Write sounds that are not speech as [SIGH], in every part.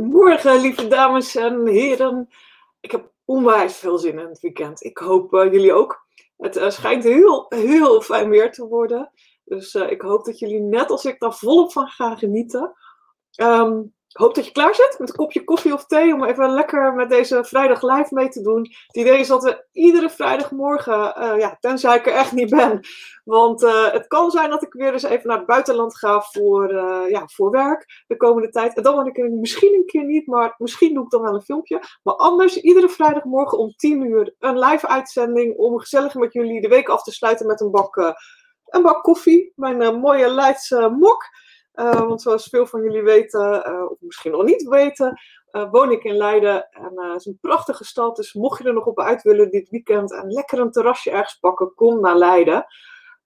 Goedemorgen, lieve dames en heren. Ik heb onwijs veel zin in het weekend. Ik hoop uh, jullie ook. Het uh, schijnt heel, heel fijn weer te worden. Dus uh, ik hoop dat jullie net als ik daar volop van gaan genieten. Um, ik hoop dat je klaar zit met een kopje koffie of thee om even lekker met deze vrijdag live mee te doen. Het idee is dat we iedere vrijdagmorgen, uh, ja, tenzij ik er echt niet ben. Want uh, het kan zijn dat ik weer eens even naar het buitenland ga voor, uh, ja, voor werk de komende tijd. En dan ben ik misschien een keer niet, maar misschien doe ik dan wel een filmpje. Maar anders, iedere vrijdagmorgen om 10 uur een live uitzending om gezellig met jullie de week af te sluiten met een bak, een bak koffie. Mijn mooie Leidse mok. Uh, want zoals veel van jullie weten, uh, of misschien nog niet weten, uh, woon ik in Leiden. En het is een prachtige stad. Dus mocht je er nog op uit willen dit weekend en lekker een terrasje ergens pakken, kom naar Leiden.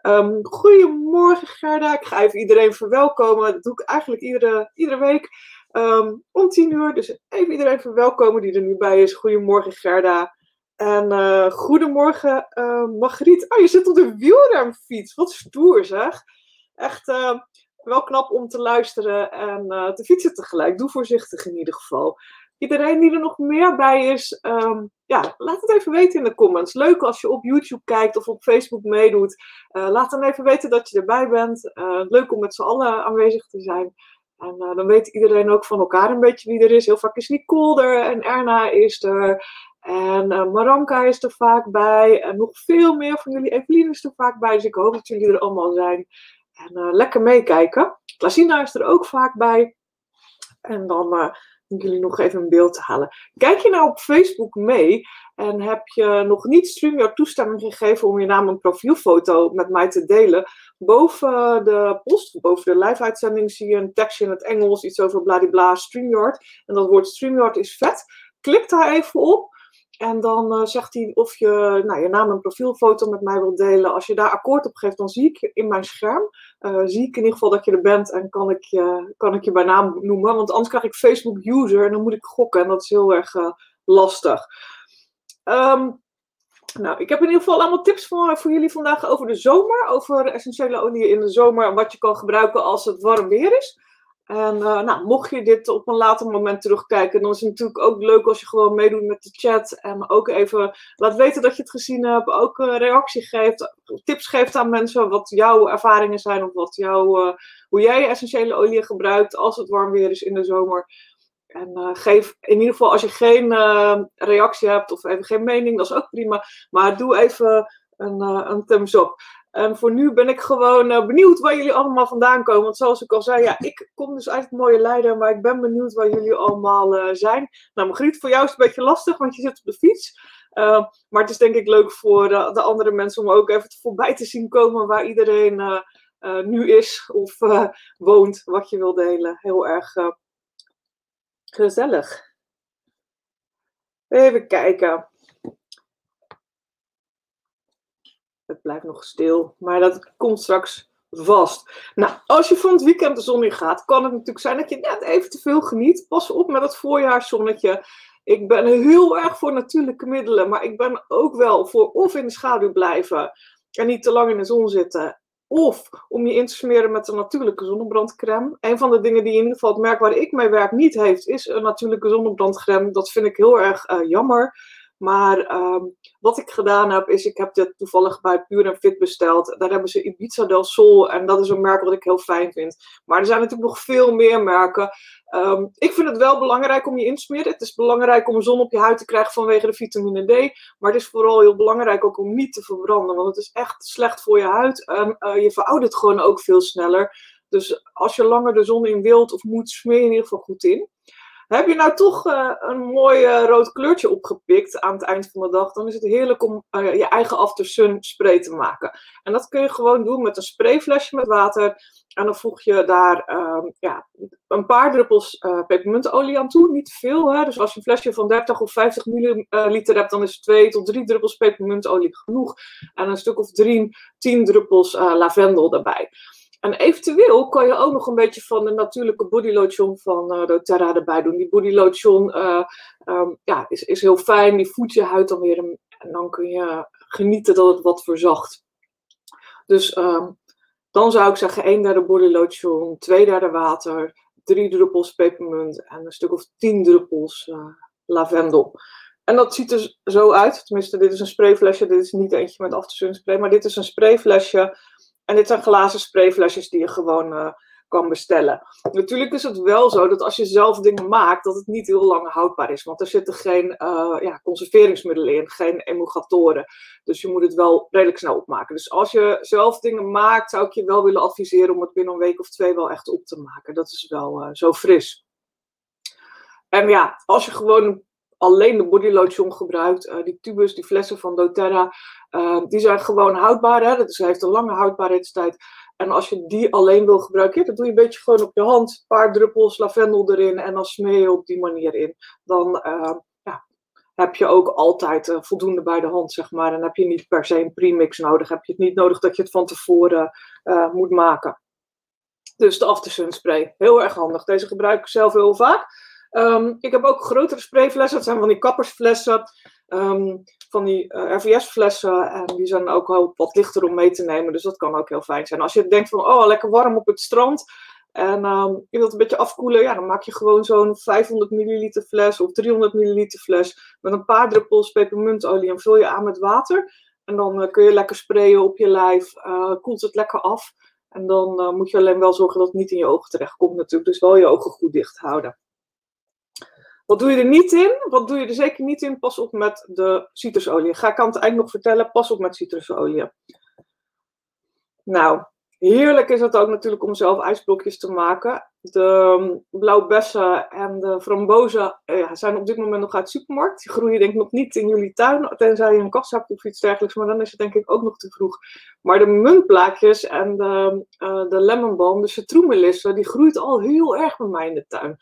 Um, goedemorgen Gerda. Ik ga even iedereen verwelkomen. Dat doe ik eigenlijk iedere, iedere week um, om tien uur. Dus even iedereen verwelkomen die er nu bij is. Goedemorgen Gerda. En goedemorgen Margriet. Oh, je zit op de wielremfiets. Wat stoer zeg. Echt, uh, wel knap om te luisteren en uh, te fietsen tegelijk. Doe voorzichtig in ieder geval. Iedereen die er nog meer bij is, um, ja, laat het even weten in de comments. Leuk als je op YouTube kijkt of op Facebook meedoet. Uh, laat dan even weten dat je erbij bent. Uh, leuk om met z'n allen aanwezig te zijn. En dan weet iedereen ook van elkaar een beetje wie er is. Heel vaak is Nicole er en Erna is er. En Maranka is er vaak bij. En nog veel meer van jullie. Evelien is er vaak bij. Dus ik hoop dat jullie er allemaal zijn. En uh, lekker meekijken. Klasina is er ook vaak bij. En dan uh, moet jullie nog even een beeld halen. Kijk je nou op Facebook mee en heb je nog niet StreamYard toestemming gegeven om je naam en profielfoto met mij te delen? Boven de post, boven de live-uitzending zie je een tekstje in het Engels, iets over bladibla StreamYard. En dat woord StreamYard is vet. Klik daar even op. En dan uh, zegt hij of je nou, je naam en profielfoto met mij wilt delen. Als je daar akkoord op geeft, dan zie ik in mijn scherm. Uh, zie ik in ieder geval dat je er bent en kan ik, je, kan ik je bij naam noemen. Want anders krijg ik Facebook user en dan moet ik gokken. En dat is heel erg uh, lastig. Um, nou, ik heb in ieder geval allemaal tips voor, voor jullie vandaag over de zomer. Over essentiële olie in de zomer en wat je kan gebruiken als het warm weer is. En uh, nou, mocht je dit op een later moment terugkijken, dan is het natuurlijk ook leuk als je gewoon meedoet met de chat. En ook even laat weten dat je het gezien hebt. Ook reactie geeft, tips geeft aan mensen wat jouw ervaringen zijn. Of wat jouw, uh, hoe jij essentiële olie gebruikt als het warm weer is in de zomer. En geef in ieder geval als je geen reactie hebt of even geen mening, dat is ook prima. Maar doe even een, een thumbs up. En voor nu ben ik gewoon uh, benieuwd waar jullie allemaal vandaan komen. Want zoals ik al zei, ja, ik kom dus uit het mooie Leiden, maar ik ben benieuwd waar jullie allemaal uh, zijn. Nou, Margriet, voor jou is het een beetje lastig, want je zit op de fiets. Uh, maar het is denk ik leuk voor de, de, andere mensen om ook even voorbij te zien komen waar iedereen nu is of woont, wat je wil delen. Heel erg gezellig. Even kijken. Het blijft nog stil, maar dat komt straks vast. Nou, als je van het weekend de zon in gaat, kan het natuurlijk zijn dat je net even te veel geniet. Pas op met het voorjaarszonnetje. Ik ben heel erg voor natuurlijke middelen, maar ik ben ook wel voor of in de schaduw blijven en niet te lang in de zon zitten. Of om je in te smeren met een natuurlijke zonnebrandcrème. Een van de dingen die in ieder geval het merk waar ik mee werk niet heeft, is een natuurlijke zonnebrandcrème. Dat vind ik heel erg uh, jammer. Maar um, wat ik gedaan heb, is ik heb dit toevallig bij Pure Fit besteld. Daar hebben ze Ibiza del Sol en dat is een merk wat ik heel fijn vind. Maar er zijn natuurlijk nog veel meer merken. Um, ik vind het wel belangrijk om je in te smeren. Het is belangrijk om zon op je huid te krijgen vanwege de vitamine D. Maar het is vooral heel belangrijk ook om niet te verbranden. Want het is echt slecht voor je huid. Um, uh, je veroudert gewoon ook veel sneller. Dus als je langer de zon in wilt of moet, smeer je in ieder geval goed in. Heb je nou toch uh, een mooi uh, rood kleurtje opgepikt aan het eind van de dag, dan is het heerlijk om uh, je eigen after sun spray te maken. En dat kun je gewoon doen met een sprayflesje met water. En dan voeg je daar ehm, ja, een paar druppels pepermuntolie aan toe, niet veel. Hè? Dus als je een flesje van 30 of 50 milliliter hebt, dan is 2 tot 3 druppels pepermuntolie genoeg. En een stuk of 3, 10 druppels lavendel daarbij. En eventueel kan je ook nog een beetje van de natuurlijke bodylotion van uh, doTERRA erbij doen. Die bodylotion uh, ja, is, is heel fijn, die voedt je huid dan weer. En dan kun je genieten dat het wat verzacht. Dus um, dan zou ik zeggen, een derde bodylotion, twee derde water, drie druppels pepermunt en een stuk of tien druppels lavendel. En dat ziet er zo uit. Tenminste, dit is een sprayflesje. Dit is niet eentje met aftersun spray. Maar dit is een sprayflesje. En dit zijn glazen sprayflesjes die je gewoon kan bestellen. Natuurlijk is het wel zo dat als je zelf dingen maakt, dat het niet heel lang houdbaar is. Want er zitten geen uh, ja, conserveringsmiddelen in, geen emulgatoren. Dus je moet het wel redelijk snel opmaken. Dus als je zelf dingen maakt, zou ik je wel willen adviseren om het binnen een week of twee wel echt op te maken. Dat is wel uh, zo fris. En ja, als je gewoon alleen de body lotion gebruikt, die tubus, die flessen van doTERRA, die zijn gewoon houdbaar. Hè? Dus heeft een lange houdbaarheidstijd. En als je die alleen wil gebruiken, dan doe je een beetje gewoon op je hand. Een paar druppels lavendel erin en dan smeer je op die manier in. Dan uh, ja, heb je ook altijd uh, voldoende bij de hand, zeg maar. En heb je niet per se een premix nodig. Heb je het niet nodig dat je het van tevoren moet maken. Dus de aftersun spray, heel erg handig. Deze gebruik ik zelf heel vaak. Um, ik heb ook grotere sprayflessen. Dat zijn van die kappersflessen. Um, van die uh, RVS-flessen. En die zijn ook wel wat lichter om mee te nemen. Dus dat kan ook heel fijn zijn. Als je denkt van, oh, lekker warm op het strand. En um, je wilt een beetje afkoelen. Ja, dan maak je gewoon zo'n 500 milliliter fles of 300 milliliter fles. Met een paar druppels pepermuntolie. En vul je aan met water. En dan uh, kun je lekker sprayen op je lijf. Uh, koelt het lekker af. En dan moet je alleen wel zorgen dat het niet in je ogen terecht komt natuurlijk. Dus wel je ogen goed dicht houden. Wat doe je er niet in? Wat doe je er zeker niet in? Pas op met de citrusolie. Ga ik aan het eind nog vertellen. Pas op met citrusolie. Nou, heerlijk is het ook natuurlijk om zelf ijsblokjes te maken. De um, blauwbessen en de frambozen eh, zijn op dit moment nog uit de supermarkt. Die groeien denk ik nog niet in jullie tuin, tenzij je een kast hebt of iets dergelijks. Maar dan is het denk ik ook nog te vroeg. Maar de muntblaadjes en de, uh, de lemonbalm, de citroenmelissen, die groeit al heel erg bij mij in de tuin.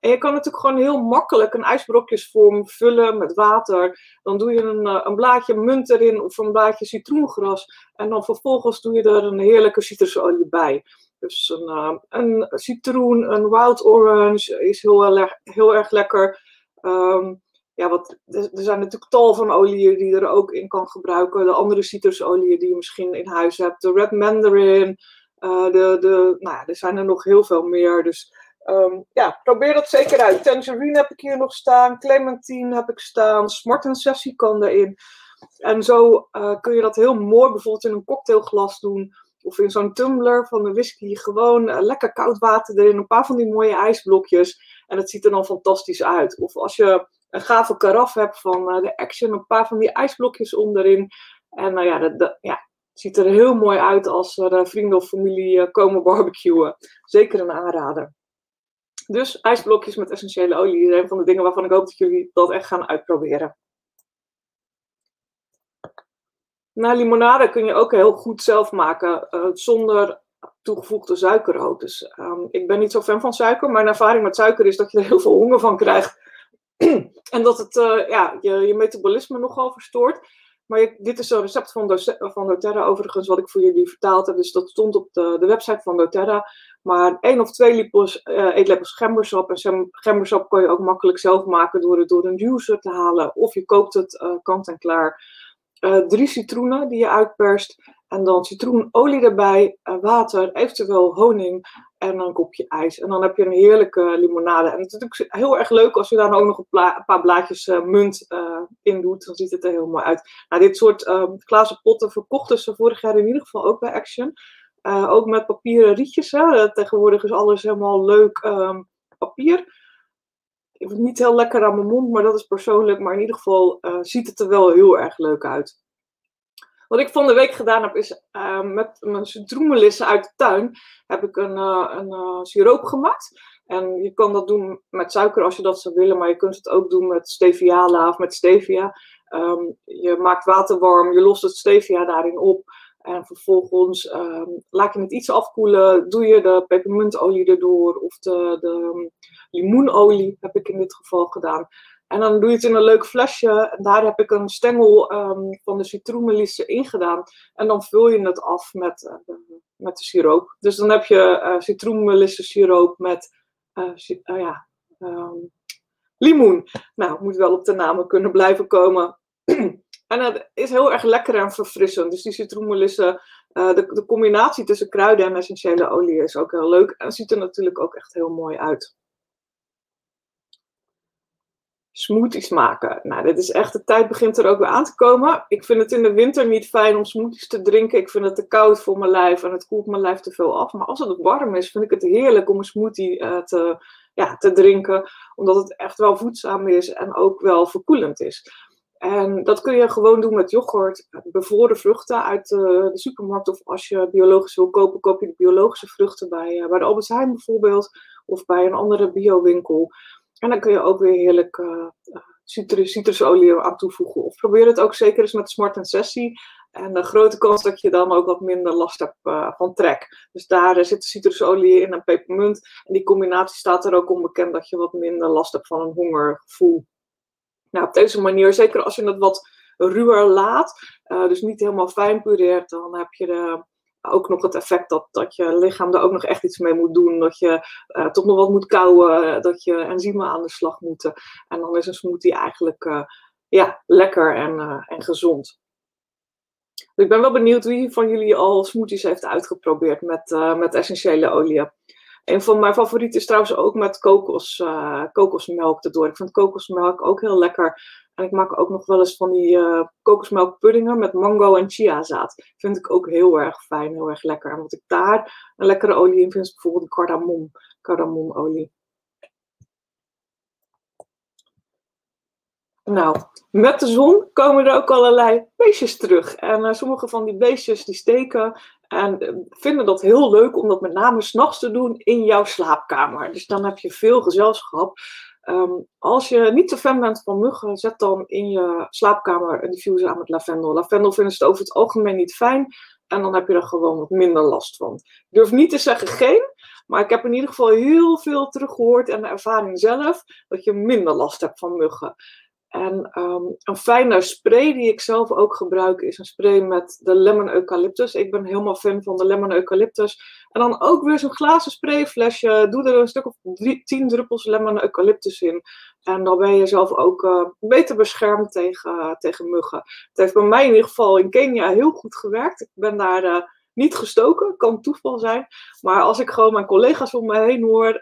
En je kan natuurlijk gewoon heel makkelijk een ijsbrokjesvorm vullen met water. Dan doe je een, eh, een blaadje munt erin of een blaadje citroengras. En dan vervolgens doe je er een heerlijke citrusolie bij. Dus een, uh, een citroen, een wild orange is heel, erg, heel erg lekker. Um, ja, wat, er zijn natuurlijk tal van oliën die je er ook in kan gebruiken. De andere citrusolieën die je misschien in huis hebt. De red mandarin. De, de, nou ja, er zijn er nog heel veel meer. Dus Um, ja, probeer dat zeker uit. Tangerine heb ik hier nog staan. Clementine heb ik staan. Smart Sessie kan erin. En zo uh, kun je dat heel mooi bijvoorbeeld in een cocktailglas doen. Of in zo'n tumbler van de whisky. Gewoon uh, lekker koud water erin. Een paar van die mooie ijsblokjes. En het ziet er dan fantastisch uit. Of als je een gave karaf hebt van uh, de Action. Een paar van die ijsblokjes onderin. En nou ja, dat, ja, het ziet er heel mooi uit als er vrienden of familie komen barbecuen. Zeker een aanrader. Dus ijsblokjes met essentiële olie een van de dingen waarvan ik hoop dat jullie dat echt gaan uitproberen. Nou, limonade kun je ook heel goed zelf maken uh, zonder toegevoegde suiker. Dus um, ik ben niet zo fan van suiker. Mijn ervaring met suiker is dat je er heel veel honger van krijgt. [CLEARS THROAT] en dat het uh, ja, je, je metabolisme nogal verstoort. Maar dit is een recept van, van doTERRA overigens, wat ik voor jullie vertaald heb. Dus dat stond op de, de website van doTERRA. Maar één of twee lepels, uh, eetlepels gembersap. En gembersap kan je ook makkelijk zelf maken door het door een juicer te halen. Of je koopt het uh, kant en klaar. Uh, drie citroenen die je uitperst. En dan citroenolie erbij, water, eventueel honing en een kopje ijs. En dan heb je een heerlijke limonade. En het is natuurlijk heel erg leuk als je daar ook nog een, paar blaadjes uh, munt in doet. Dan ziet het er heel mooi uit. Nou, dit soort uh, glazen potten verkochten ze vorig jaar in ieder geval ook bij Action. ook met papieren rietjes. Hè. Tegenwoordig is alles helemaal leuk um, papier. Ik vind niet heel lekker aan mijn mond, maar dat is persoonlijk. Maar in ieder geval ziet het er wel heel erg leuk uit. Wat ik van de week gedaan heb, is uh, met mijn citroenmelissen uit de tuin heb ik een, uh, een siroop gemaakt. En je kan dat doen met suiker als je dat zou willen, maar je kunt het ook doen met stevia of met stevia. Um, je maakt water warm, je lost het stevia daarin op. En vervolgens um, laat je het iets afkoelen, doe je de pepermuntolie erdoor of de, de limoenolie, heb ik in dit geval gedaan. En dan doe je het in een leuk flesje. En daar heb ik een stengel um, van de citroenmelisse ingedaan. En dan vul je het af met, uh, met de siroop. Dus dan heb je uh, citroenmelisse siroop met uh, ja, limoen. Nou, moet wel op de namen kunnen blijven komen. [CLEARS THROAT] en het is heel erg lekker en verfrissend. Dus die citroenmelisse de, de combinatie tussen kruiden en essentiële olie is ook heel leuk. En ziet er natuurlijk ook echt heel mooi uit smoothies maken. Nou, dit is echt, de tijd begint er ook weer aan te komen. Ik vind het in de winter niet fijn om smoothies te drinken. Ik vind het te koud voor mijn lijf en het koelt mijn lijf te veel af. Maar als het warm is, vind ik het heerlijk om een smoothie uh, te, ja, te drinken. Omdat het echt wel voedzaam is en ook wel verkoelend is. En dat kun je gewoon doen met yoghurt, bevroren vruchten uit de, supermarkt. Of als je biologisch wil kopen, koop je de biologische vruchten bij, uh, de Albert Heijn bijvoorbeeld. Of bij een andere biowinkel. En dan kun je ook weer heerlijk uh, citrus, citrusolie aan toevoegen. Of probeer het ook zeker eens met Smart Sessie. En de grote kans dat je dan ook wat minder last hebt van trek. Dus daar zit citrusolie in en pepermunt. En die combinatie staat er ook onbekend dat je wat minder last hebt van een hongergevoel. Nou, op deze manier, zeker als je het wat ruwer laat, uh, dus niet helemaal fijn pureert, dan heb je de, ook nog het effect dat, dat je lichaam er ook nog echt iets mee moet doen. Dat je uh, toch nog wat moet kouwen, dat je enzymen aan de slag moeten. En dan is een smoothie eigenlijk ja, lekker en, en gezond. Dus ik ben wel benieuwd wie van jullie al smoothies heeft uitgeprobeerd met, met essentiële olie. Een van mijn favorieten is trouwens ook met kokos, kokosmelk erdoor. Ik vind kokosmelk ook heel lekker. En ik maak ook nog wel eens van die uh, kokosmelkpuddingen met mango en chiazaad. Vind ik ook heel erg fijn, heel erg lekker. En wat ik daar een lekkere olie in vind, is bijvoorbeeld cardamom, cardamomolie. Nou, met de zon komen er ook allerlei beestjes terug. En uh, sommige van die beestjes die steken en uh, vinden dat heel leuk om dat met name s'nachts te doen in jouw slaapkamer. Dus dan heb je veel gezelschap. Um, als je niet te fan bent van muggen, zet dan in je slaapkamer een diffuser aan met lavendel. Lavendel vinden ze over het algemeen niet fijn. En dan heb je er gewoon wat minder last van. Ik durf niet te zeggen geen, maar ik heb in ieder geval heel veel teruggehoord en de ervaring zelf dat je minder last hebt van muggen. En um, een fijne spray die ik zelf ook gebruik is een spray met de lemon eucalyptus. Ik ben helemaal fan van de lemon eucalyptus. En dan ook weer zo'n glazen sprayflesje. Doe er een stuk of drie, tien druppels lemon eucalyptus in. En dan ben je zelf ook uh, beter beschermd tegen, tegen muggen. Het heeft bij mij in ieder geval in Kenia heel goed gewerkt. Ik ben daar uh, niet gestoken, kan toeval zijn. Maar als ik gewoon mijn collega's om me heen hoor,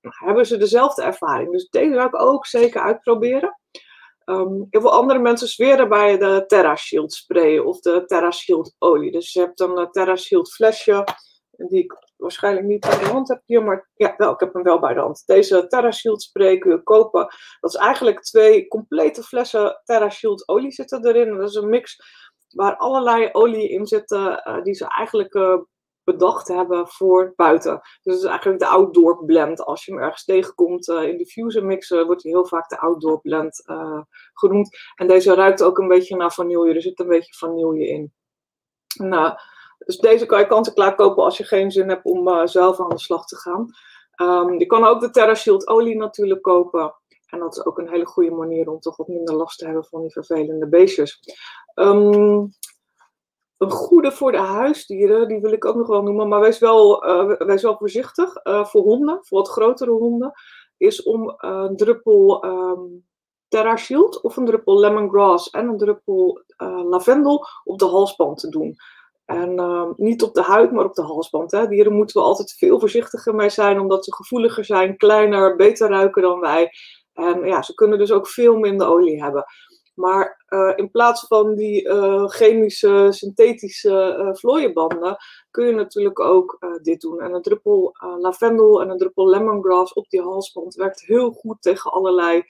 hebben ze dezelfde ervaring. Dus deze zou ik ook zeker uitproberen. Um, heel veel andere mensen zweren bij de Terra Shield spray of de Terra Shield olie. Dus je hebt een Terra Shield flesje, die ik waarschijnlijk niet bij de hand heb hier, maar ja, wel, ik heb hem wel bij de hand. Deze Terra Shield spray kun je kopen. Dat is eigenlijk twee complete flessen Terra Shield olie zitten erin. Dat is een mix waar allerlei olie in zitten uh, die ze eigenlijk uh, bedacht hebben voor buiten. Dus het is eigenlijk de outdoor blend. Als je hem ergens tegenkomt uh, in diffuser mixen, wordt hij heel vaak de outdoor blend uh, genoemd. En deze ruikt ook een beetje naar vanille. Er zit een beetje vanille in. Nou, dus deze kan je kant-en-klaar kopen als je geen zin hebt om zelf aan de slag te gaan. Um, je kan ook de Terra Shield olie natuurlijk kopen. En dat is ook een hele goede manier om toch wat minder last te hebben van die vervelende beestjes. Um, een goede voor de huisdieren, die wil ik ook nog wel noemen, maar wees wel, uh, wees wel voorzichtig. Uh, voor honden, voor wat grotere honden, is om een druppel um, Terra Shield of een druppel lemongrass en een druppel lavendel op de halsband te doen. En uh, niet op de huid, maar op de halsband. Hè. Dieren moeten we altijd veel voorzichtiger mee zijn, omdat ze gevoeliger zijn, kleiner, beter ruiken dan wij. En ja, ze kunnen dus ook veel minder olie hebben. Maar uh, in plaats van die uh, chemische, synthetische uh, vlooienbanden, kun je natuurlijk ook dit doen. En een druppel lavendel en een druppel lemongrass op die halsband werkt heel goed tegen allerlei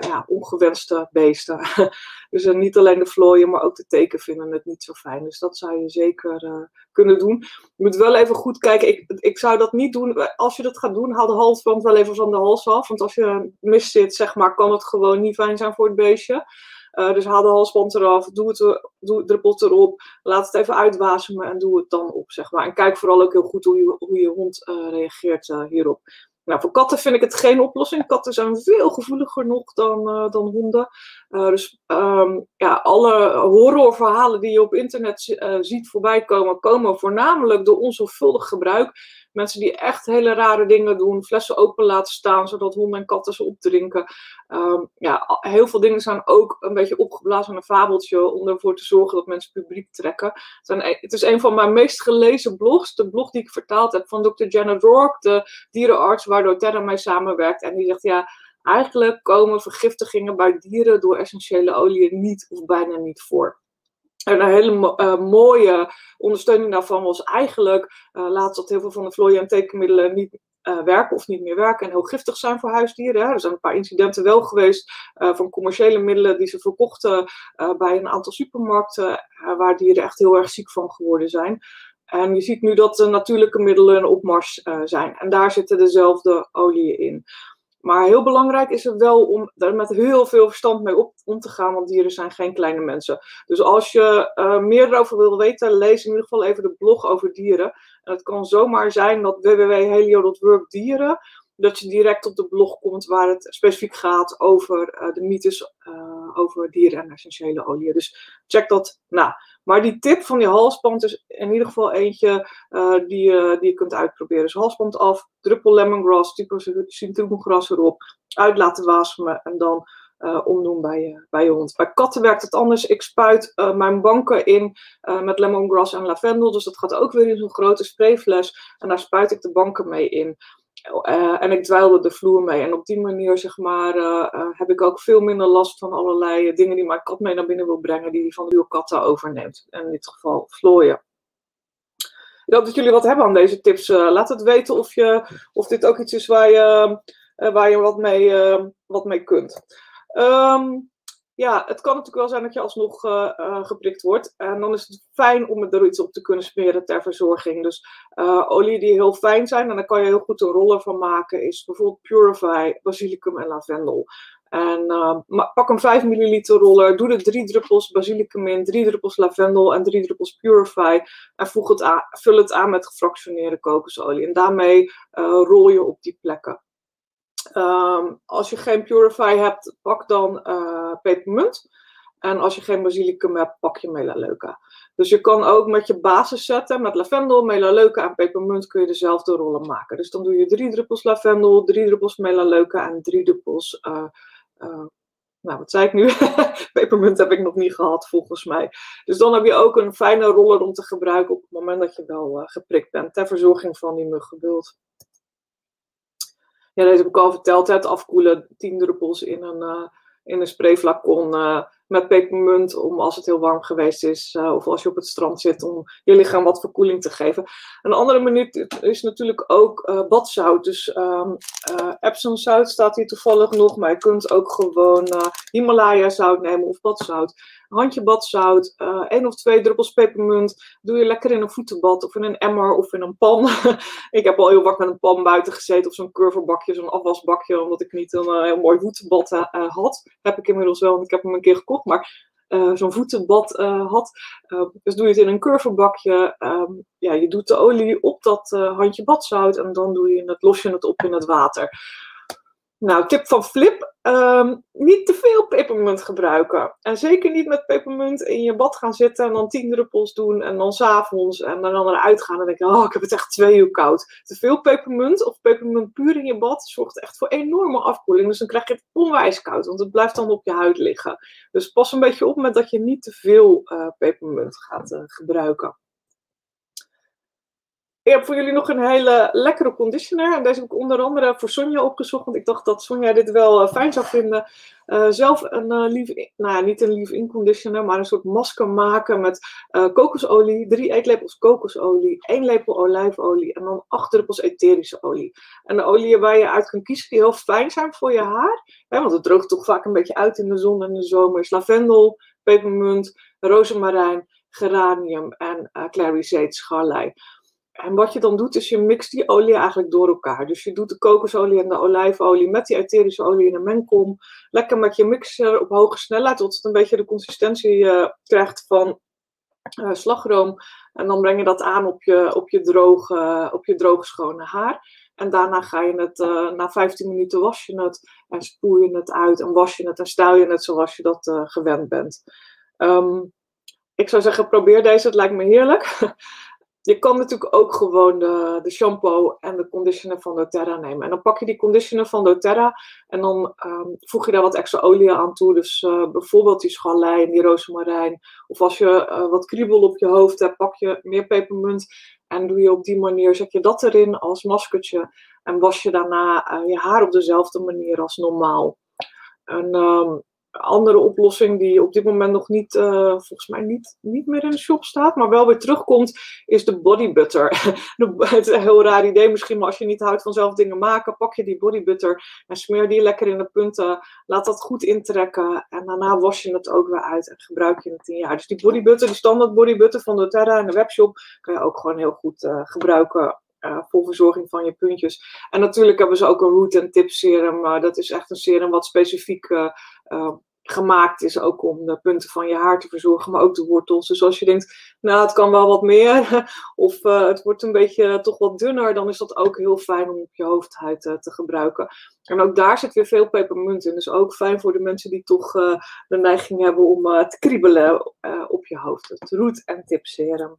ja, ongewenste beesten. [LAUGHS] dus niet alleen de vlooien, maar ook de teken vinden het niet zo fijn. Dus dat zou je zeker kunnen doen. Je moet wel even goed kijken. Ik, ik zou dat niet doen. Als je dat gaat doen, haal de halsband wel even van de hals af. Want als je mis zit, zeg maar, kan het gewoon niet fijn zijn voor het beestje. Uh, dus haal de halsband eraf, doe het, doe erop, laat het even uitwasemen en doe het dan op, zeg maar. En kijk vooral ook heel goed hoe je, hoe je hond reageert hierop. Nou, voor katten vind ik het geen oplossing. Katten zijn veel gevoeliger nog dan, uh, dan honden. Uh, dus um, ja, alle horrorverhalen die je op internet uh, ziet voorbij komen, komen voornamelijk door onzorgvuldig gebruik. Mensen die echt hele rare dingen doen, flessen open laten staan zodat honden en katten ze opdrinken. Ehm, ja, heel veel dingen zijn ook een beetje opgeblazen een fabeltje om ervoor te zorgen dat mensen publiek trekken. Het, het is een van mijn meest gelezen blogs, de blog die ik vertaald heb van Dr. Janet Rourke, de dierenarts waardoor Terra mee samenwerkt. En die zegt ja, eigenlijk komen vergiftigingen bij dieren door essentiële oliën niet of bijna niet voor. En een hele uh, mooie ondersteuning daarvan was eigenlijk uh, laatst dat heel veel van de vlooien en tekenmiddelen niet uh, werken of niet meer werken en heel giftig zijn voor huisdieren. Er zijn een paar incidenten wel geweest van commerciële middelen die ze verkochten bij een aantal supermarkten, waar dieren echt heel erg ziek van geworden zijn. En je ziet nu dat de natuurlijke middelen een opmars zijn. En daar zitten dezelfde oliën in. Maar heel belangrijk is het wel om daar met heel veel verstand mee op, om te gaan, want dieren zijn geen kleine mensen. Dus als je uh, meer erover wil weten, lees in ieder geval even de blog over dieren. En het kan zomaar zijn dat www.helio.work dieren, dat je direct op de blog komt waar het specifiek gaat over uh, de mythes uh, over dieren en essentiële oliën. Dus check dat na. Maar die tip van die halsband is in ieder geval eentje uh, die, uh, die je kunt uitproberen. Dus halsband af, druppel lemongrass, citroengras erop, uit laten wasemen en dan uh, omdoen bij je, bij je hond. Bij katten werkt het anders. Ik spuit mijn banken in met lemongrass en lavendel. Dus dat gaat ook weer in zo'n grote sprayfles. En daar spuit ik de banken mee in. Uh, en ik dweilde de vloer mee. En op die manier, zeg maar, uh, uh, heb ik ook veel minder last van allerlei dingen die mijn kat mee naar binnen wil brengen, die van nieuwe katten overneemt. En in dit geval vlooien. Ik hoop dat jullie wat hebben aan deze tips. laat het weten of, je, of dit ook iets is waar je, waar je wat, mee, wat mee kunt. Um, ja, het kan natuurlijk wel zijn dat je alsnog uh, uh, geprikt wordt. En dan is het fijn om er iets op te kunnen smeren ter verzorging. Dus uh, olie die heel fijn zijn, en daar kan je heel goed een roller van maken, is bijvoorbeeld Purify, basilicum en lavendel. En pak een 5 milliliter roller, doe er drie druppels basilicum in, drie druppels lavendel en drie druppels Purify. En voeg het aan, vul het aan met gefractioneerde kokosolie. En daarmee rol je op die plekken. Um, als je geen Purify hebt, pak dan uh, pepermunt. En als je geen basilicum hebt, pak je melaleuca. Dus je kan ook met je basis zetten, met lavendel, melaleuca en pepermunt, kun je dezelfde rollen maken. Dus dan doe je drie druppels lavendel, drie druppels melaleuca en drie druppels, uh, uh, nou wat zei ik nu? [LAUGHS] pepermunt heb ik nog niet gehad volgens mij. Dus dan heb je ook een fijne roller om te gebruiken op het moment dat je wel geprikt bent, ter verzorging van die muggenbult. Ja, deze heb ik al verteld. Het afkoelen, 10 druppels in een, uh, in een sprayflacon uh, met pepermunt. Om als het heel warm geweest is, uh, of als je op het strand zit, om je lichaam wat verkoeling te geven. Een andere manier is natuurlijk ook badzout. Dus um, Epsom zout staat hier toevallig nog. Maar je kunt ook gewoon Himalaya zout nemen of badzout handje badzout, één of twee druppels pepermunt. Doe je lekker in een voetenbad of in een emmer of in een pan. [LAUGHS] ik heb al heel wat met een pan buiten gezeten of zo'n curverbakje, zo'n afwasbakje, omdat ik niet een heel mooi voetenbad had. Heb ik inmiddels wel, want ik heb hem een keer gekocht, maar zo'n voetenbad had. dus doe je het in een curverbakje. Um, ja, je doet de olie op dat handje badzout en dan doe je het, los je het op in het water. Nou, tip van Flip. Um, niet te veel pepermunt gebruiken. En zeker niet met pepermunt in je bad gaan zitten en dan tien druppels doen en dan s'avonds en dan eruit gaan en denken, oh, ik heb het echt twee uur koud. Te veel pepermunt of pepermunt puur in je bad zorgt echt voor enorme afkoeling. Dus dan krijg je het onwijs koud, want het blijft dan op je huid liggen. Dus pas een beetje op met dat je niet te veel uh, pepermunt gaat uh, gebruiken. Ik heb voor jullie nog een hele lekkere conditioner. En deze heb ik onder andere voor Sonja opgezocht. Want ik dacht dat Sonja dit wel uh, fijn zou vinden. Uh, zelf een uh, lief, nou ja, niet een leave-in conditioner, maar een soort masker maken met kokosolie. Drie eetlepels kokosolie, één lepel olijfolie en dan acht druppels etherische olie. En de oliën waar je uit kunt kiezen die heel fijn zijn voor je haar. Want het droogt toch vaak een beetje uit in de zon en de zomer. Is lavendel, pepermunt, rozemarijn, geranium en sage scharlei. En wat je dan doet, is je mixt die olie eigenlijk door elkaar. Dus je doet de kokosolie en de olijfolie met die etherische olie in een mengkom. Lekker met je mixer op hoge snelheid, tot het een beetje de consistentie uh, krijgt van uh, slagroom. En dan breng je dat aan op je, op je, droge, op je droge schone haar. En daarna ga je het, uh, na 15 minuten was je het en spoel je het uit en was je het en stijl je het zoals je dat gewend bent. Um, ik zou zeggen, probeer deze, het lijkt me heerlijk. [LAUGHS] je kan natuurlijk ook gewoon de, de shampoo en de conditioner van doTERRA nemen. En dan pak je die conditioner van doTERRA en dan ehm, voeg je daar wat extra olie aan toe. Dus uh, bijvoorbeeld die schalijn, die rozemarijn. Of als je uh, wat kriebel op je hoofd hebt, pak je meer pepermunt. En doe je op die manier, zet je dat erin als maskertje. En was je daarna uh, je haar op dezelfde manier als normaal. En um, andere oplossing die op dit moment nog niet, uh, volgens mij niet, niet meer in de shop staat, maar wel weer terugkomt, is de body butter. [LAUGHS] het is een heel raar idee misschien, maar als je niet houdt van zelf dingen maken, pak je die body butter en smeer die lekker in de punten. Laat dat goed intrekken en daarna was je het ook weer uit en gebruik je het in jaar. Dus die body butter, die standaard body butter van doTERRA in de webshop, kan je ook gewoon heel goed uh, gebruiken uh, voor verzorging van je puntjes. En natuurlijk hebben ze ook een root and tip serum. Uh, dat is echt een serum wat specifiek uh, gemaakt is ook om de punten van je haar te verzorgen, maar ook de wortels. Dus als je denkt, nou het kan wel wat meer, [LAUGHS] of het wordt een beetje toch wat dunner, dan is dat ook heel fijn om op je hoofdhuid te gebruiken. En ook daar zit weer veel pepermunt in. Dus ook fijn voor de mensen die toch de neiging hebben om te kriebelen op je hoofd. Het root and tip serum.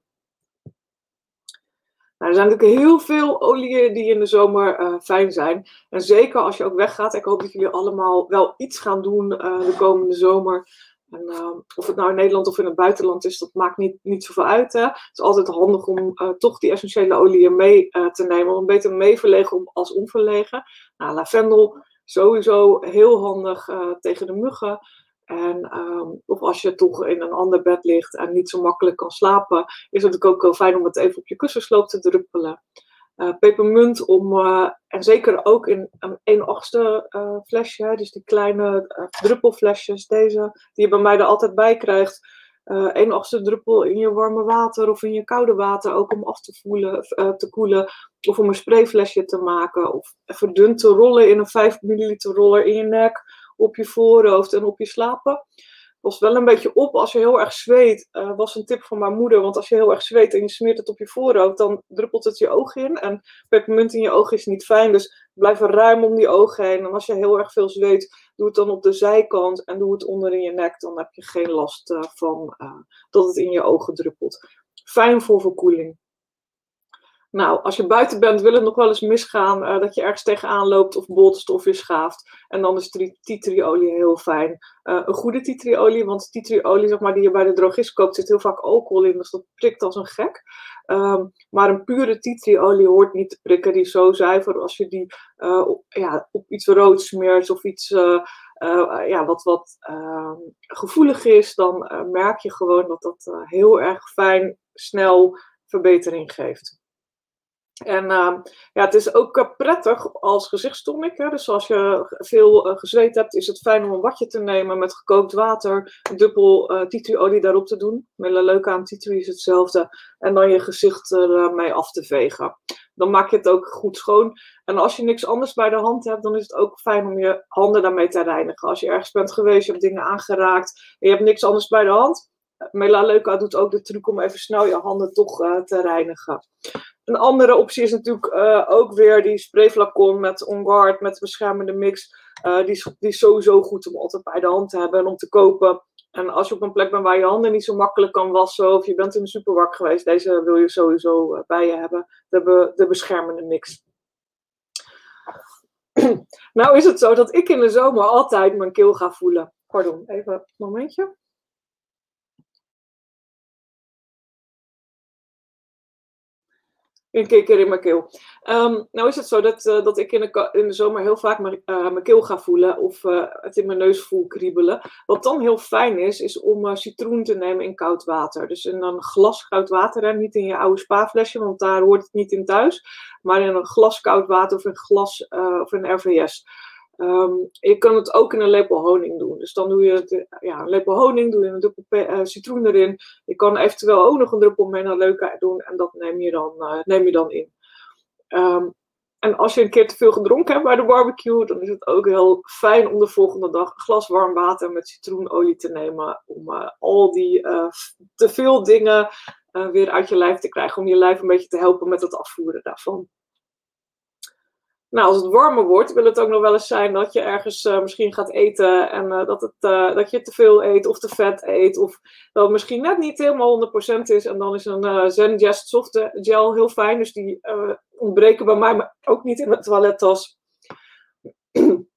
Nou, er zijn natuurlijk heel veel oliën die in de zomer uh, fijn zijn. En zeker als je ook weggaat. Ik hoop dat jullie allemaal wel iets gaan doen uh, de komende zomer. En, uh, of het nou in Nederland of in het buitenland is, dat maakt niet, niet zoveel uit. Hè? Het is altijd handig om toch die essentiële oliën mee te nemen. Om beter meeverlegen als onverlegen. Nou, lavendel sowieso heel handig tegen de muggen. En um, of als je toch in een ander bed ligt en niet zo makkelijk kan slapen, is het ook wel fijn om het even op je kussensloop te druppelen. Uh, pepermunt om, uh, en zeker ook in een 1 achtste uh, flesje, dus die kleine druppelflesjes, deze, die je bij mij er altijd bij krijgt. 1 achtste druppel in je warme water of in je koude water, ook om af te, voelen, te koelen. Of om een sprayflesje te maken. Of even dun te rollen in een 5 milliliter roller in je nek op je voorhoofd en op je slapen. Was wel een beetje op als je heel erg zweet. Uh, was een tip van mijn moeder. Want als je heel erg zweet en je smeert het op je voorhoofd, dan druppelt het je oog in. En pepermunt in je oog is niet fijn. Dus blijf er ruim om die ogen heen. En als je heel erg veel zweet, doe het dan op de zijkant en doe het onder in je nek. Dan heb je geen last uh, van uh, dat het in je ogen druppelt. Fijn voor verkoeling. Nou, als je buiten bent, wil het nog wel eens misgaan uh, dat je ergens tegenaan loopt of botst of je schaaft. En dan is titriolie heel fijn. Uh, een goede titriolie, want titriolie zeg maar, die je bij de drogist koopt, zit heel vaak alcohol in, dus dat prikt als een gek. Um, maar een pure titriolie hoort niet te prikken, die is zo zuiver als je die uh, op, ja, op iets rood smeert of iets ja, wat, wat ehm, gevoelig is, dan merk je gewoon dat dat heel erg fijn, snel verbetering geeft. En uh, ja, het is ook uh, prettig als gezichtstonic. Hè? Dus als je veel uh, gezweet hebt, is het fijn om een badje te nemen met gekookt water, dubbel uh, titriolie daarop te doen. Melaleuca aan titri is hetzelfde. En dan je gezicht ermee af te vegen. Dan maak je het ook goed schoon. En als je niks anders bij de hand hebt, dan is het ook fijn om je handen daarmee te reinigen. Als je ergens bent geweest, je hebt dingen aangeraakt en je hebt niks anders bij de hand. Melaleuca doet ook de truc om even snel je handen toch te reinigen. Een andere optie is natuurlijk uh, ook weer die sprayflacon met On Guard, met beschermende mix. Uh, die, is, die sowieso goed om altijd bij de hand te hebben en om te kopen. En als je op een plek bent waar je handen niet zo makkelijk kan wassen, of je bent in de supermarkt geweest, deze wil je sowieso bij je hebben. De, de beschermende mix. [CLEARS THROAT] nou is het zo dat ik in de zomer altijd mijn keel ga voelen. Pardon, even een momentje. Een kikker in mijn keel. Um, nou is het zo dat, uh, dat ik in de, in de zomer heel vaak mijn, uh, mijn keel ga voelen of uh, het in mijn neus voel kriebelen. Wat dan heel fijn is, is om citroen te nemen in koud water. Dus in een glas koud water, hè? niet in je oude spaaflesje, want daar hoort het niet in thuis. Maar in een glas koud water of een glas of een RVS. Um, je kan het ook in een lepel honing doen. Dus dan doe je het, ja, een lepel honing, doe je een druppel uh, citroen erin. Je kan eventueel ook nog een druppel menaleuca doen en dat neem je dan, uh, neem je dan in. Um, en als je een keer te veel gedronken hebt bij de barbecue, dan is het ook heel fijn om de volgende dag een glas warm water met citroenolie te nemen. Om al die te veel dingen weer uit je lijf te krijgen. Om je lijf een beetje te helpen met het afvoeren daarvan. Nou, als het warmer wordt, wil het ook nog wel eens zijn dat je ergens uh, misschien gaat eten en uh, dat, het, uh, dat je te veel eet of te vet eet. Of dat het misschien net niet helemaal 100% is. En dan is een Zen Jest Soft Gel heel fijn. Dus die ontbreken bij mij maar ook niet in mijn toilettas. [CLEARS THROAT]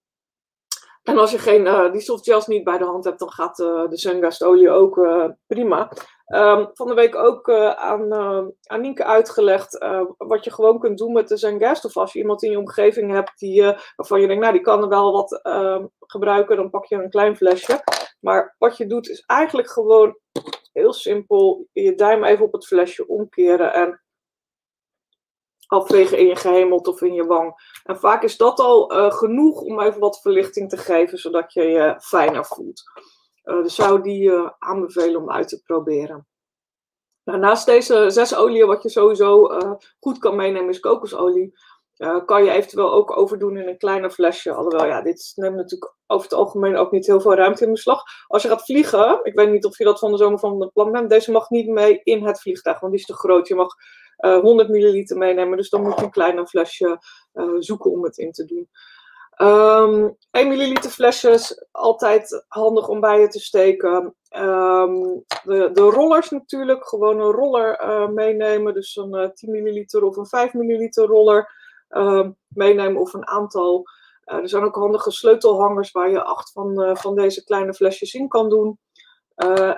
En als je geen, uh, die softgels niet bij de hand hebt, dan gaat uh, de Zengast-olie ook uh, prima. Um, van de week ook aan, aan Nienke uitgelegd wat je gewoon kunt doen met de Zengast. Of als je iemand in je omgeving hebt die, waarvan je denkt, nou die kan er wel wat ehm, gebruiken, dan pak je een klein flesje. Maar wat je doet is eigenlijk gewoon heel simpel je duim even op het flesje omkeren en afvegen in je gehemeld of in je wang. En vaak is dat al uh, genoeg om even wat verlichting te geven, zodat je je fijner voelt. Uh, dus zou die uh, aanbevelen om uit te proberen. Nou, naast deze zes oliën, wat je sowieso goed kan meenemen, is kokosolie. kan je eventueel ook overdoen in een kleiner flesje. Alhoewel, ja, dit neemt natuurlijk over het algemeen ook niet heel veel ruimte in beslag. Als je gaat vliegen, ik weet niet of je dat van de zomer van de plan bent, deze mag niet mee in het vliegtuig, want die is te groot. Je mag 100 eh, milliliter meenemen. Dus dan moet je een kleiner flesje eh, zoeken om het in te doen. Um, 1 milliliter flesjes, altijd handig om bij je te steken. Um, de, de rollers natuurlijk, gewoon een roller uh, meenemen. Dus een uh, 10 milliliter of een 5 milliliter roller um, meenemen of een aantal. Er zijn ook handige sleutelhangers waar je acht van, van deze kleine flesjes in kan doen.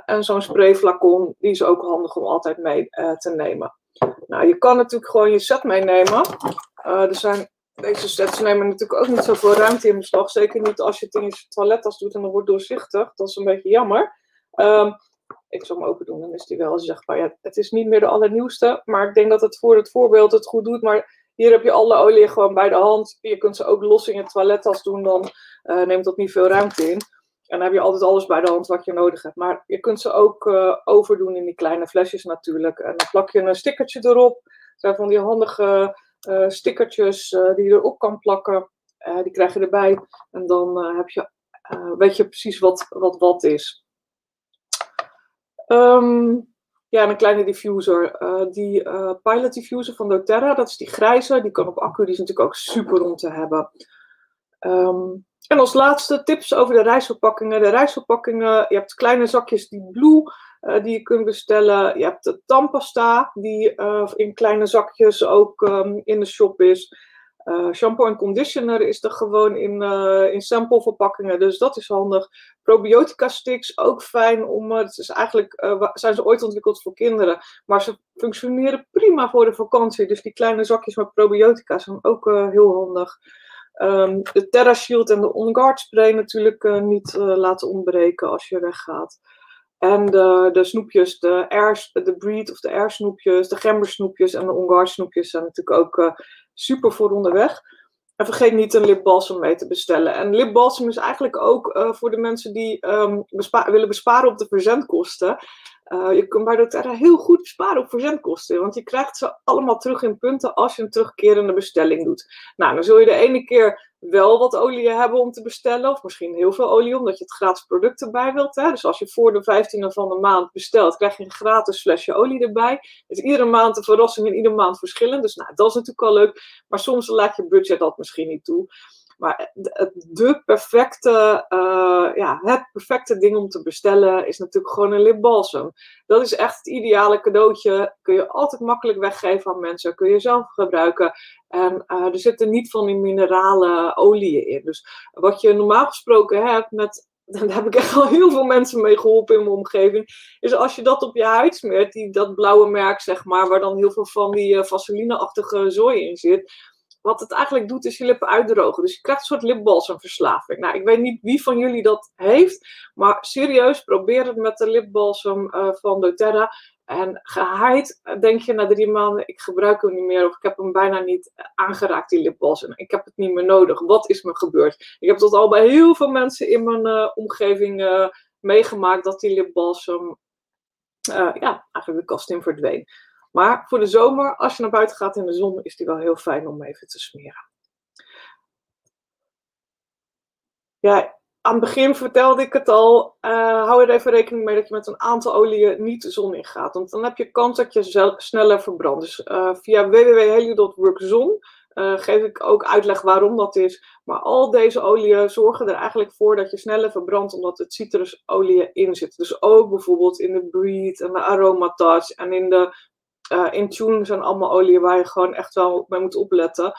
en zo'n sprayflacon, die is ook handig om altijd mee te nemen. Nou, je kan natuurlijk gewoon je set meenemen. Uh, er zijn, deze sets nemen natuurlijk ook niet zoveel ruimte in beslag. Zeker niet als je het in je toilettas doet en dan wordt doorzichtig. Dat is een beetje jammer. Um, ik zal hem open doen, dan is die wel. Van, ja, het is niet meer de allernieuwste. Maar ik denk dat het voor het voorbeeld het goed doet. Maar hier heb je alle olie gewoon bij de hand. Je kunt ze ook los in je toilettas doen. Dan uh, neemt dat niet veel ruimte in. En dan heb je altijd alles bij de hand wat je nodig hebt. Maar je kunt ze ook uh, overdoen in die kleine flesjes natuurlijk. En dan plak je een stickertje erop. Dat zijn van die handige uh, stickertjes uh, die je erop kan plakken. die krijg je erbij. En dan heb je, weet je precies wat wat, wat is. Um, ja, en een kleine diffuser. die Pilot Diffuser van doTERRA, dat is die grijze. Die kan op accu, die is natuurlijk ook super om te hebben. Um, en als laatste tips over de reisverpakkingen. De reisverpakkingen, je hebt kleine zakjes die Blue uh, die je kunt bestellen. Je hebt de tandpasta die uh, in kleine zakjes ook um, in de shop is. Uh, shampoo en conditioner is er gewoon in, in sampleverpakkingen, dus dat is handig. Probiotica sticks, ook fijn om, het is eigenlijk, zijn ze ooit ontwikkeld voor kinderen, maar ze functioneren prima voor de vakantie. Dus die kleine zakjes met probiotica zijn ook heel handig. Um, de Terra Shield en de On Guard spray natuurlijk uh, niet uh, laten ontbreken als je weggaat. En de, de snoepjes, de, air, de Breed of de Air snoepjes, de Gember snoepjes en de On Guard snoepjes zijn natuurlijk ook uh, super voor onderweg. En vergeet niet een lipbalsem mee te bestellen. En lipbalsem is eigenlijk ook voor de mensen die bespa willen besparen op de verzendkosten. Uh, je kunt bij doTERRA heel goed besparen op verzendkosten. Want je krijgt ze allemaal terug in punten als je een terugkerende bestelling doet. Nou, dan zul je de ene keer wel wat olie hebben om te bestellen. Of misschien heel veel olie, omdat je het gratis product erbij wilt. Hè? Dus als je voor de 15e van de maand bestelt, krijg je een gratis flesje olie erbij. Het is iedere maand een verrassing en iedere maand verschillend. Dus nou, dat is natuurlijk al leuk. Maar soms laat je budget dat misschien niet toe. Maar de perfecte, uh, ja, het perfecte ding om te bestellen is natuurlijk gewoon een lipbalsem. Dat is echt het ideale cadeautje. Kun je altijd makkelijk weggeven aan mensen. Kun je zelf gebruiken. En uh, er zitten niet van die minerale oliën in. Dus wat je normaal gesproken hebt met [LAUGHS] daar heb ik echt al heel veel mensen mee geholpen in mijn omgeving. Is als je dat op je huid smeert, die, dat blauwe merk zeg maar, waar dan heel veel van die uh, vaseline-achtige zooi in zit wat het eigenlijk doet, is je lippen uitdrogen. Dus je krijgt een soort lipbalsemverslaving. Nou, ik weet niet wie van jullie dat heeft, maar serieus, probeer het met de lipbalsem uh, van doTERRA. En geheid denk je na drie maanden, ik gebruik hem niet meer of ik heb hem bijna niet aangeraakt, die lipbalsem. Ik heb het niet meer nodig. Wat is me gebeurd? Ik heb dat al bij heel veel mensen in mijn omgeving meegemaakt, dat die lipbalsem ja, eigenlijk de kast in verdween. Maar voor de zomer, als je naar buiten gaat in de zon, is die wel heel fijn om even te smeren. Ja, aan het begin vertelde ik het al. Uh, hou er even rekening mee dat je met een aantal oliën niet de zon in gaat. Want dan heb je kans dat je sneller verbrandt. Dus uh, via www.helio.workzon uh, geef ik ook uitleg waarom dat is. Maar al deze oliën zorgen er eigenlijk voor dat je sneller verbrandt, omdat het citrusolie in zit. Dus ook bijvoorbeeld in de Breed en de Aroma Touch en in de uh, Intune zijn allemaal oliën waar je gewoon echt wel mee moet opletten.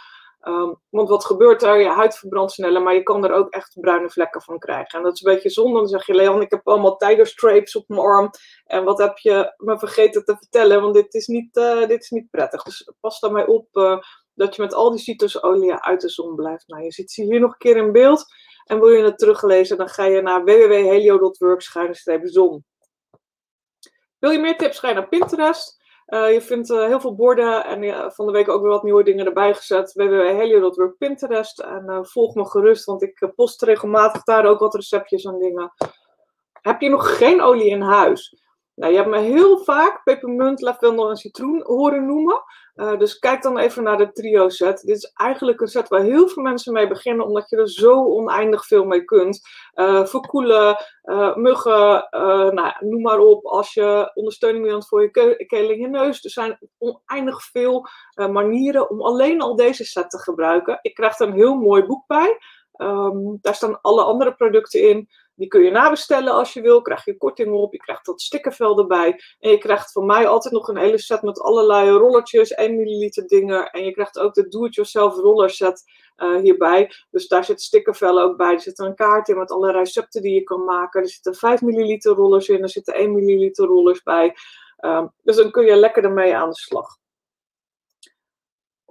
Um, want wat gebeurt er? Je huid verbrandt sneller, maar je kan er ook echt bruine vlekken van krijgen. En dat is een beetje zonde. Dan zeg je, Leon, ik heb allemaal tigerstrapes op mijn arm. En wat heb je me vergeten te vertellen? Want dit is niet, uh, dit is niet prettig. Dus pas daarmee op uh, dat je met al die citrusolieën uit de zon blijft. Nou, je ziet ze hier nog een keer in beeld. En wil je het teruglezen, dan ga je naar www.helio.work-zon. Wil je meer tips, ga je naar Pinterest. Uh, je vindt uh, heel veel borden en van de week ook weer wat nieuwe dingen erbij gezet. www.helio.work Pinterest. En volg me gerust, want ik post regelmatig daar ook wat receptjes en dingen. Heb je nog geen olie in huis? Nou, je hebt me heel vaak pepermunt, lavendel en citroen horen noemen. Uh, dus kijk dan even naar de trio set. Dit is eigenlijk een set waar heel veel mensen mee beginnen, omdat je er zo oneindig veel mee kunt. Uh, verkoelen, uh, muggen, nou, noem maar op. Als je ondersteuning wilt voor je ke en je neus. Er zijn oneindig veel manieren om alleen al deze set te gebruiken. Ik krijg er een heel mooi boek bij. Um, daar staan alle andere producten in. Die kun je nabestellen als je wil. Krijg je korting op. Je krijgt dat stickervel erbij. En je krijgt van mij altijd nog een hele set met allerlei rollertjes. 1 milliliter dingen. En je krijgt ook de do-it-yourself roller set uh, hierbij. Dus daar zit stickervel ook bij. Er zit een kaart in met alle recepten die je kan maken. Er zitten 5 milliliter rollers in. Er zitten 1 milliliter rollers bij. Um, dus dan kun je lekker ermee aan de slag.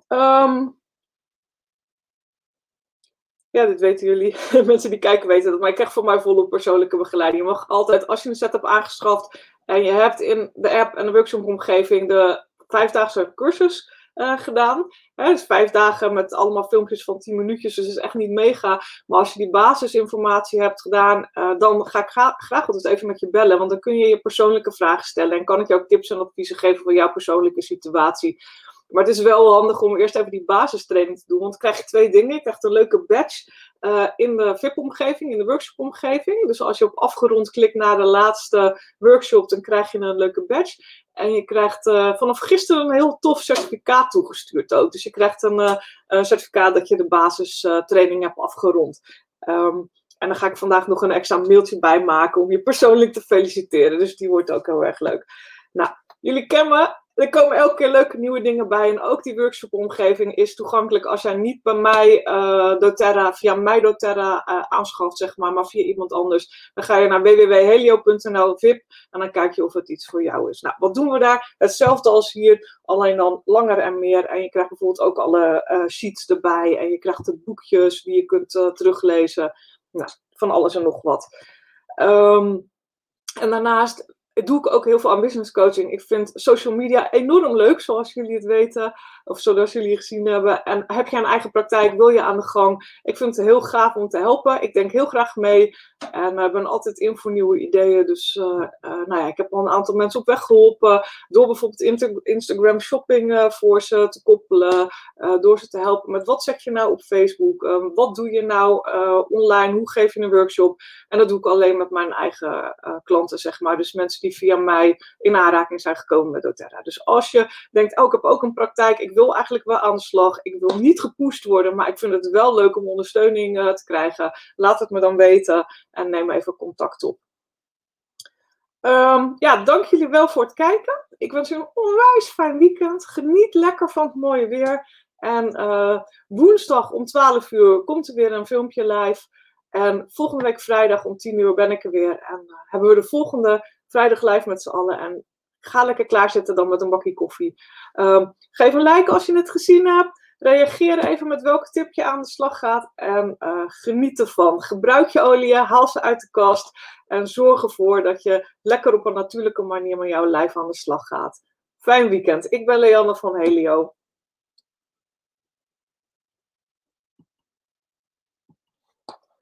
Um, ja, dit weten jullie. [LAUGHS] Mensen die kijken weten dat. Maar je krijgt van mij volop persoonlijke begeleiding. Je mag altijd, als je een set hebt aangeschaft en je hebt in de app en de workshop-omgeving de vijfdaagse cursus uh, gedaan. Hè, dus vijf dagen met allemaal filmpjes van 10 minuutjes, dus het is echt niet mega. Maar als je die basisinformatie hebt gedaan, uh, dan ga ik gra graag altijd even met je bellen. Want dan kun je je persoonlijke vragen stellen en kan ik jou tips en adviezen geven voor jouw persoonlijke situatie. Maar het is wel handig om eerst even die basistraining te doen. Want dan krijg je twee dingen. Je krijgt een leuke badge uh, in de VIP-omgeving, in de workshop-omgeving. Dus als je op afgerond klikt naar de laatste workshop, dan krijg je een leuke badge. En je krijgt uh, vanaf gisteren een heel tof certificaat toegestuurd ook. Dus je krijgt een, een certificaat dat je de basistraining hebt afgerond. Um, en dan ga ik vandaag nog een extra mailtje bij maken om je persoonlijk te feliciteren. Dus die wordt ook heel erg leuk. Nou, jullie kennen er komen elke keer leuke nieuwe dingen bij. En ook die workshop-omgeving is toegankelijk als jij niet bij mij uh, doTERRA, via mij doTERRA uh, aanschaft, zeg maar, maar via iemand anders. Dan ga je naar www.helio.nl VIP en dan kijk je of het iets voor jou is. Nou, wat doen we daar? Hetzelfde als hier, alleen dan langer en meer. En je krijgt bijvoorbeeld ook alle uh, sheets erbij. En je krijgt de boekjes die je kunt teruglezen. Nou, van alles en nog wat. Um, en daarnaast doe ik ook heel veel aan business coaching. Ik vind social media enorm leuk, zoals jullie het weten, of zoals jullie gezien hebben. En heb je een eigen praktijk, wil je aan de gang? Ik vind het heel gaaf om te helpen. Ik denk heel graag mee en uh, ben altijd in voor nieuwe ideeën. Dus uh, uh, nou ja, ik heb al een aantal mensen op weg geholpen door bijvoorbeeld Instagram shopping voor ze te koppelen, door ze te helpen met wat zeg je nou op Facebook, ehm, wat doe je nou online, hoe geef je een workshop. En dat doe ik alleen met mijn eigen klanten, zeg maar. Dus mensen die via mij in aanraking zijn gekomen met doTERRA. Dus als je denkt, oh, ik heb ook een praktijk, ik wil eigenlijk wel aan de slag, ik wil niet gepusht worden, maar ik vind het wel leuk om ondersteuning uh, te krijgen, laat het me dan weten en neem even contact op. Um, ja, dank jullie wel voor het kijken. Ik wens jullie een onwijs fijn weekend. Geniet lekker van het mooie weer. En uh, woensdag om 12 uur komt er weer een filmpje live. En volgende week vrijdag om 10 uur ben ik er weer. En uh, hebben we de volgende vrijdag live met z'n allen. En ga lekker klaarzitten dan met een bakje koffie. Um, geef een like als je het gezien hebt. Reageer even met welke tip je aan de slag gaat. En uh, geniet ervan. Gebruik je olie, haal ze uit de kast. En zorg ervoor dat je lekker op een natuurlijke manier met jouw lijf aan de slag gaat. Fijn weekend. Ik ben Leanne van Helio.